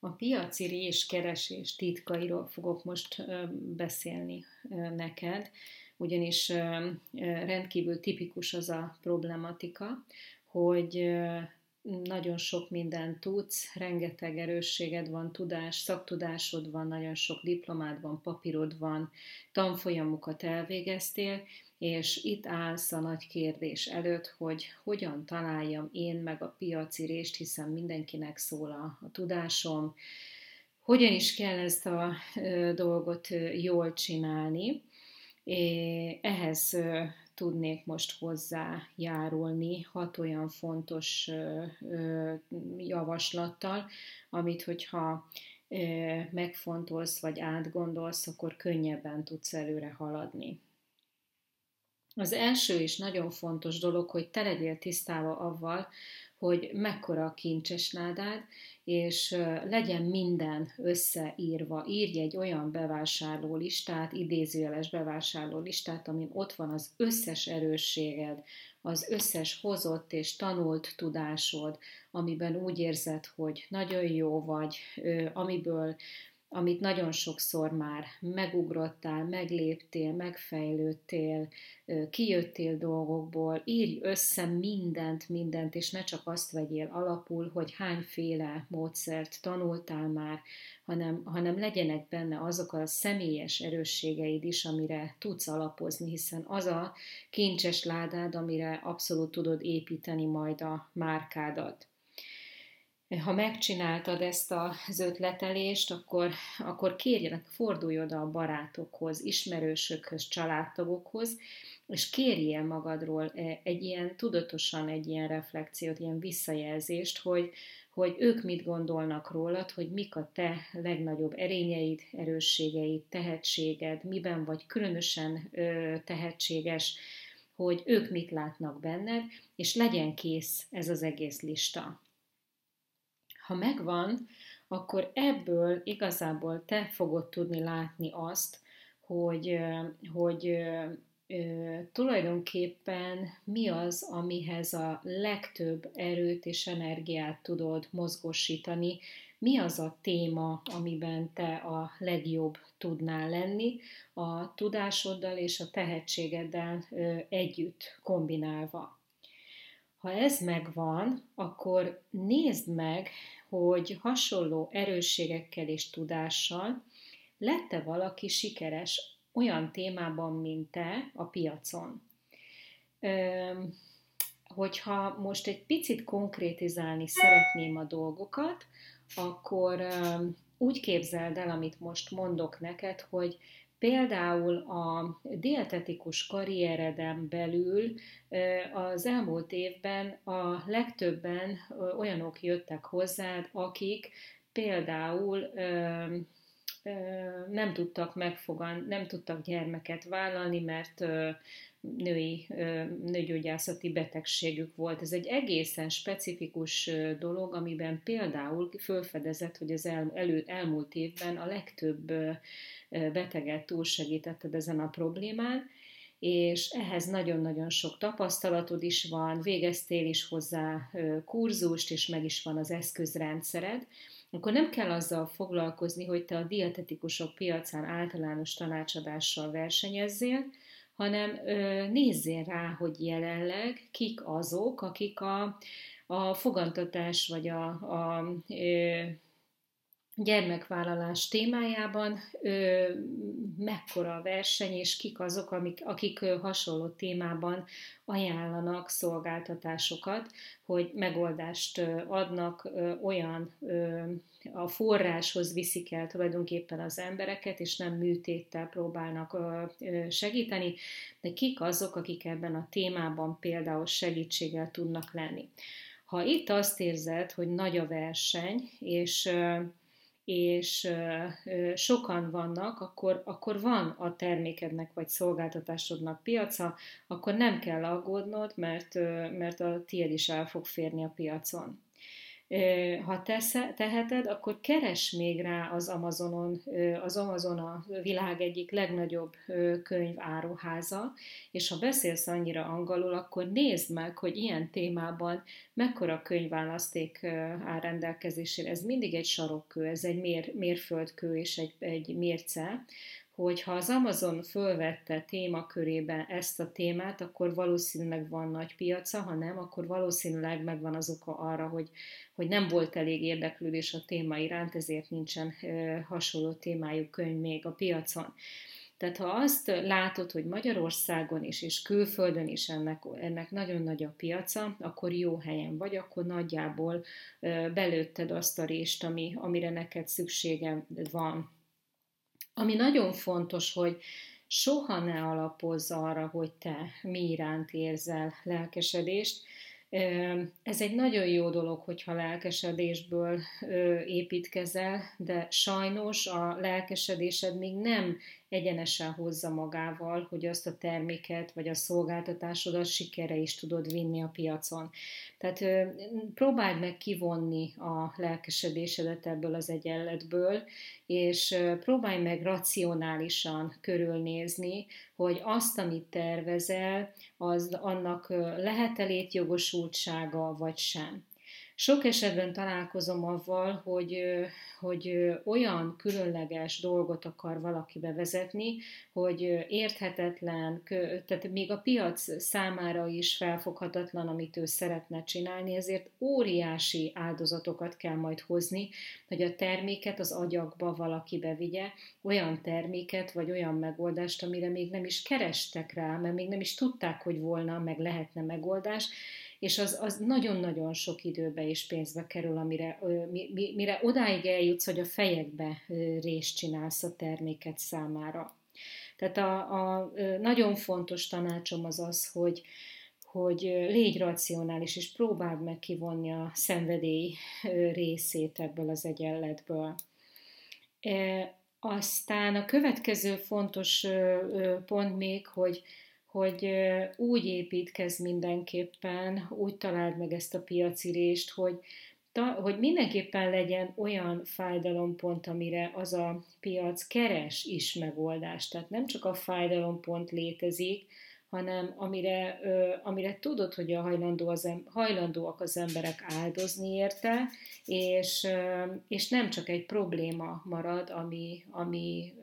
A piaci réskeresés titkairól fogok most beszélni neked, ugyanis rendkívül tipikus az a problematika, hogy nagyon sok mindent tudsz, rengeteg erősséged van, tudás, szaktudásod van, nagyon sok diplomád van, papírod van, tanfolyamokat elvégeztél, és itt állsz a nagy kérdés előtt, hogy hogyan találjam én meg a piaci részt, hiszen mindenkinek szól a, a tudásom, hogyan is kell ezt a ö, dolgot ö, jól csinálni. Ehhez tudnék most hozzájárulni hat olyan fontos javaslattal, amit hogyha megfontolsz vagy átgondolsz, akkor könnyebben tudsz előre haladni. Az első és nagyon fontos dolog, hogy te legyél tisztáva avval, hogy mekkora a kincses nádád, és legyen minden összeírva. Írj egy olyan bevásárló listát, idézőjeles bevásárló listát, amin ott van az összes erősséged, az összes hozott és tanult tudásod, amiben úgy érzed, hogy nagyon jó vagy, amiből amit nagyon sokszor már megugrottál, megléptél, megfejlődtél, kijöttél dolgokból, írj össze mindent, mindent, és ne csak azt vegyél alapul, hogy hányféle módszert tanultál már, hanem, hanem legyenek benne azok a személyes erősségeid is, amire tudsz alapozni, hiszen az a kincses ládád, amire abszolút tudod építeni majd a márkádat ha megcsináltad ezt az ötletelést, akkor, akkor kérjenek, fordulj oda a barátokhoz, ismerősökhöz, családtagokhoz, és kérjél magadról e, egy ilyen, tudatosan egy ilyen reflexiót, ilyen visszajelzést, hogy, hogy ők mit gondolnak rólad, hogy mik a te legnagyobb erényeid, erősségeid, tehetséged, miben vagy különösen ö, tehetséges, hogy ők mit látnak benned, és legyen kész ez az egész lista. Ha megvan, akkor ebből igazából te fogod tudni látni azt, hogy, hogy tulajdonképpen mi az, amihez a legtöbb erőt és energiát tudod mozgósítani, mi az a téma, amiben te a legjobb tudnál lenni, a tudásoddal és a tehetségeddel együtt kombinálva. Ha ez megvan, akkor nézd meg hogy hasonló erősségekkel és tudással lette valaki sikeres olyan témában, mint te a piacon. Hogyha most egy picit konkrétizálni szeretném a dolgokat, akkor úgy képzeld el, amit most mondok neked, hogy Például a dietetikus karriereden belül az elmúlt évben a legtöbben olyanok jöttek hozzád, akik például nem tudtak megfogan, nem tudtak gyermeket vállalni, mert női, nőgyógyászati betegségük volt. Ez egy egészen specifikus dolog, amiben például fölfedezett, hogy az el, elő, elmúlt évben a legtöbb beteget túlsegítetted ezen a problémán, és ehhez nagyon-nagyon sok tapasztalatod is van, végeztél is hozzá kurzust, és meg is van az eszközrendszered, akkor nem kell azzal foglalkozni, hogy te a dietetikusok piacán általános tanácsadással versenyezzél, hanem ö, nézzél rá, hogy jelenleg kik azok, akik a, a fogantatás vagy a, a ö, gyermekvállalás témájában ö, mekkora a verseny, és kik azok, amik, akik ö, hasonló témában ajánlanak szolgáltatásokat, hogy megoldást ö, adnak ö, olyan ö, a forráshoz viszik el tulajdonképpen az embereket, és nem műtéttel próbálnak segíteni, de kik azok, akik ebben a témában például segítséggel tudnak lenni. Ha itt azt érzed, hogy nagy a verseny, és és sokan vannak, akkor, akkor van a termékednek vagy szolgáltatásodnak piaca, akkor nem kell aggódnod, mert, mert a tiéd is el fog férni a piacon. Ha teheted, akkor keres még rá az Amazonon, az Amazon a világ egyik legnagyobb könyváruháza, és ha beszélsz annyira angolul, akkor nézd meg, hogy ilyen témában mekkora könyvválaszték áll rendelkezésére. Ez mindig egy sarokkő, ez egy mér, mérföldkő és egy, egy mérce, hogy ha az Amazon fölvette témakörében ezt a témát, akkor valószínűleg van nagy piaca, ha nem, akkor valószínűleg megvan az oka arra, hogy, hogy nem volt elég érdeklődés a téma iránt, ezért nincsen hasonló témájú könyv még a piacon. Tehát ha azt látod, hogy Magyarországon is és külföldön is ennek, ennek nagyon nagy a piaca, akkor jó helyen vagy, akkor nagyjából belőtted azt a rést, ami, amire neked szüksége van. Ami nagyon fontos, hogy soha ne alapozz arra, hogy te mi iránt érzel lelkesedést. Ez egy nagyon jó dolog, hogyha lelkesedésből építkezel, de sajnos a lelkesedésed még nem egyenesen hozza magával, hogy azt a terméket vagy a szolgáltatásodat sikere is tudod vinni a piacon. Tehát próbáld meg kivonni a lelkesedésedet ebből az egyenletből, és próbálj meg racionálisan körülnézni, hogy azt, amit tervezel, az annak lehet-e létjogosultsága, vagy sem. Sok esetben találkozom avval, hogy, hogy olyan különleges dolgot akar valaki bevezetni, hogy érthetetlen, tehát még a piac számára is felfoghatatlan, amit ő szeretne csinálni, ezért óriási áldozatokat kell majd hozni, hogy a terméket az agyakba valaki bevigye, olyan terméket vagy olyan megoldást, amire még nem is kerestek rá, mert még nem is tudták, hogy volna, meg lehetne megoldás, és az, az nagyon-nagyon sok időbe és pénzbe kerül, amire, mire odáig eljutsz, hogy a fejedbe részt csinálsz a terméket számára. Tehát a, a nagyon fontos tanácsom az az, hogy, hogy légy racionális, és próbáld meg kivonni a szenvedély részét ebből az egyenletből. E, aztán a következő fontos pont még, hogy hogy úgy építkez mindenképpen, úgy találd meg ezt a piaci rést, hogy, hogy mindenképpen legyen olyan fájdalompont, amire az a piac keres is megoldást. Tehát nem csak a fájdalompont létezik, hanem amire, amire tudod, hogy a hajlandó az hajlandóak az emberek áldozni érte, és, és nem csak egy probléma marad, ami, ami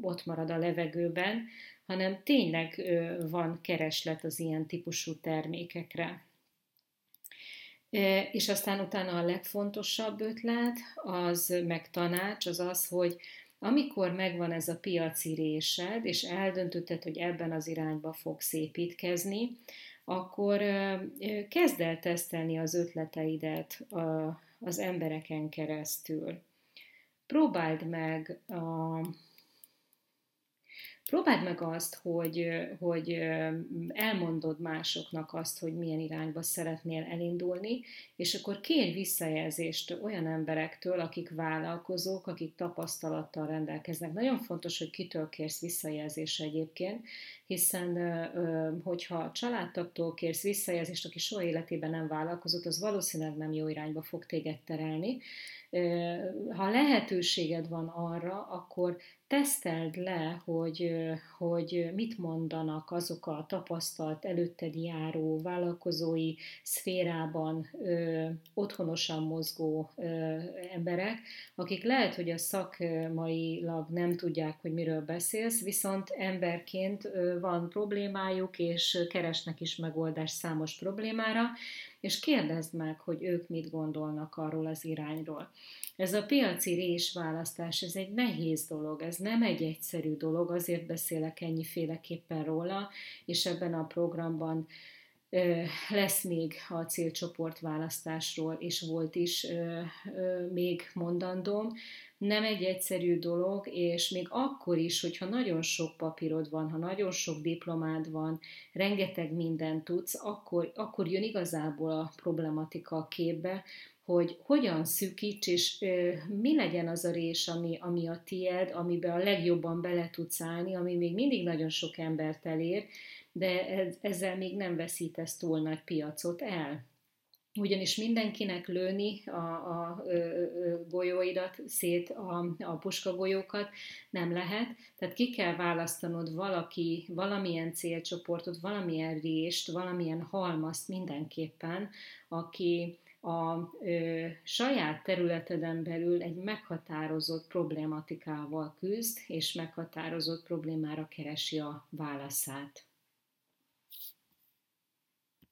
ott marad a levegőben, hanem tényleg van kereslet az ilyen típusú termékekre. És aztán utána a legfontosabb ötlet, az meg tanács, az az, hogy amikor megvan ez a piaci résed, és eldöntötted, hogy ebben az irányba fogsz építkezni, akkor kezd el tesztelni az ötleteidet az embereken keresztül. Próbáld meg a Próbáld meg azt, hogy, hogy elmondod másoknak azt, hogy milyen irányba szeretnél elindulni, és akkor kérj visszajelzést olyan emberektől, akik vállalkozók, akik tapasztalattal rendelkeznek. Nagyon fontos, hogy kitől kérsz visszajelzést egyébként, hiszen hogyha családtagtól kérsz visszajelzést, aki soha életében nem vállalkozott, az valószínűleg nem jó irányba fog téged terelni. Ha lehetőséged van arra, akkor teszteld le, hogy, hogy mit mondanak azok a tapasztalt előtted járó vállalkozói szférában ö, otthonosan mozgó ö, emberek, akik lehet, hogy a szakmailag nem tudják, hogy miről beszélsz, viszont emberként ö, van problémájuk, és keresnek is megoldást számos problémára, és kérdezd meg, hogy ők mit gondolnak arról az irányról. Ez a piaci résválasztás, ez egy nehéz dolog, ez nem egy egyszerű dolog, azért beszélek ennyiféleképpen róla, és ebben a programban lesz még a célcsoport választásról, és volt is még mondandóm. Nem egy egyszerű dolog, és még akkor is, hogyha nagyon sok papírod van, ha nagyon sok diplomád van, rengeteg mindent tudsz, akkor, akkor jön igazából a problematika a képbe, hogy hogyan szűkíts, és mi legyen az a rés, ami, ami a tied, amiben a legjobban bele tudsz állni, ami még mindig nagyon sok embert elér, de ezzel még nem veszítesz túl nagy piacot el. ugyanis mindenkinek lőni a, a, a golyóidat szét, a, a puskagolyókat nem lehet, tehát ki kell választanod valaki, valamilyen célcsoportot, valamilyen rést, valamilyen halmazt mindenképpen, aki a ö, saját területeden belül egy meghatározott problématikával küzd, és meghatározott problémára keresi a válaszát.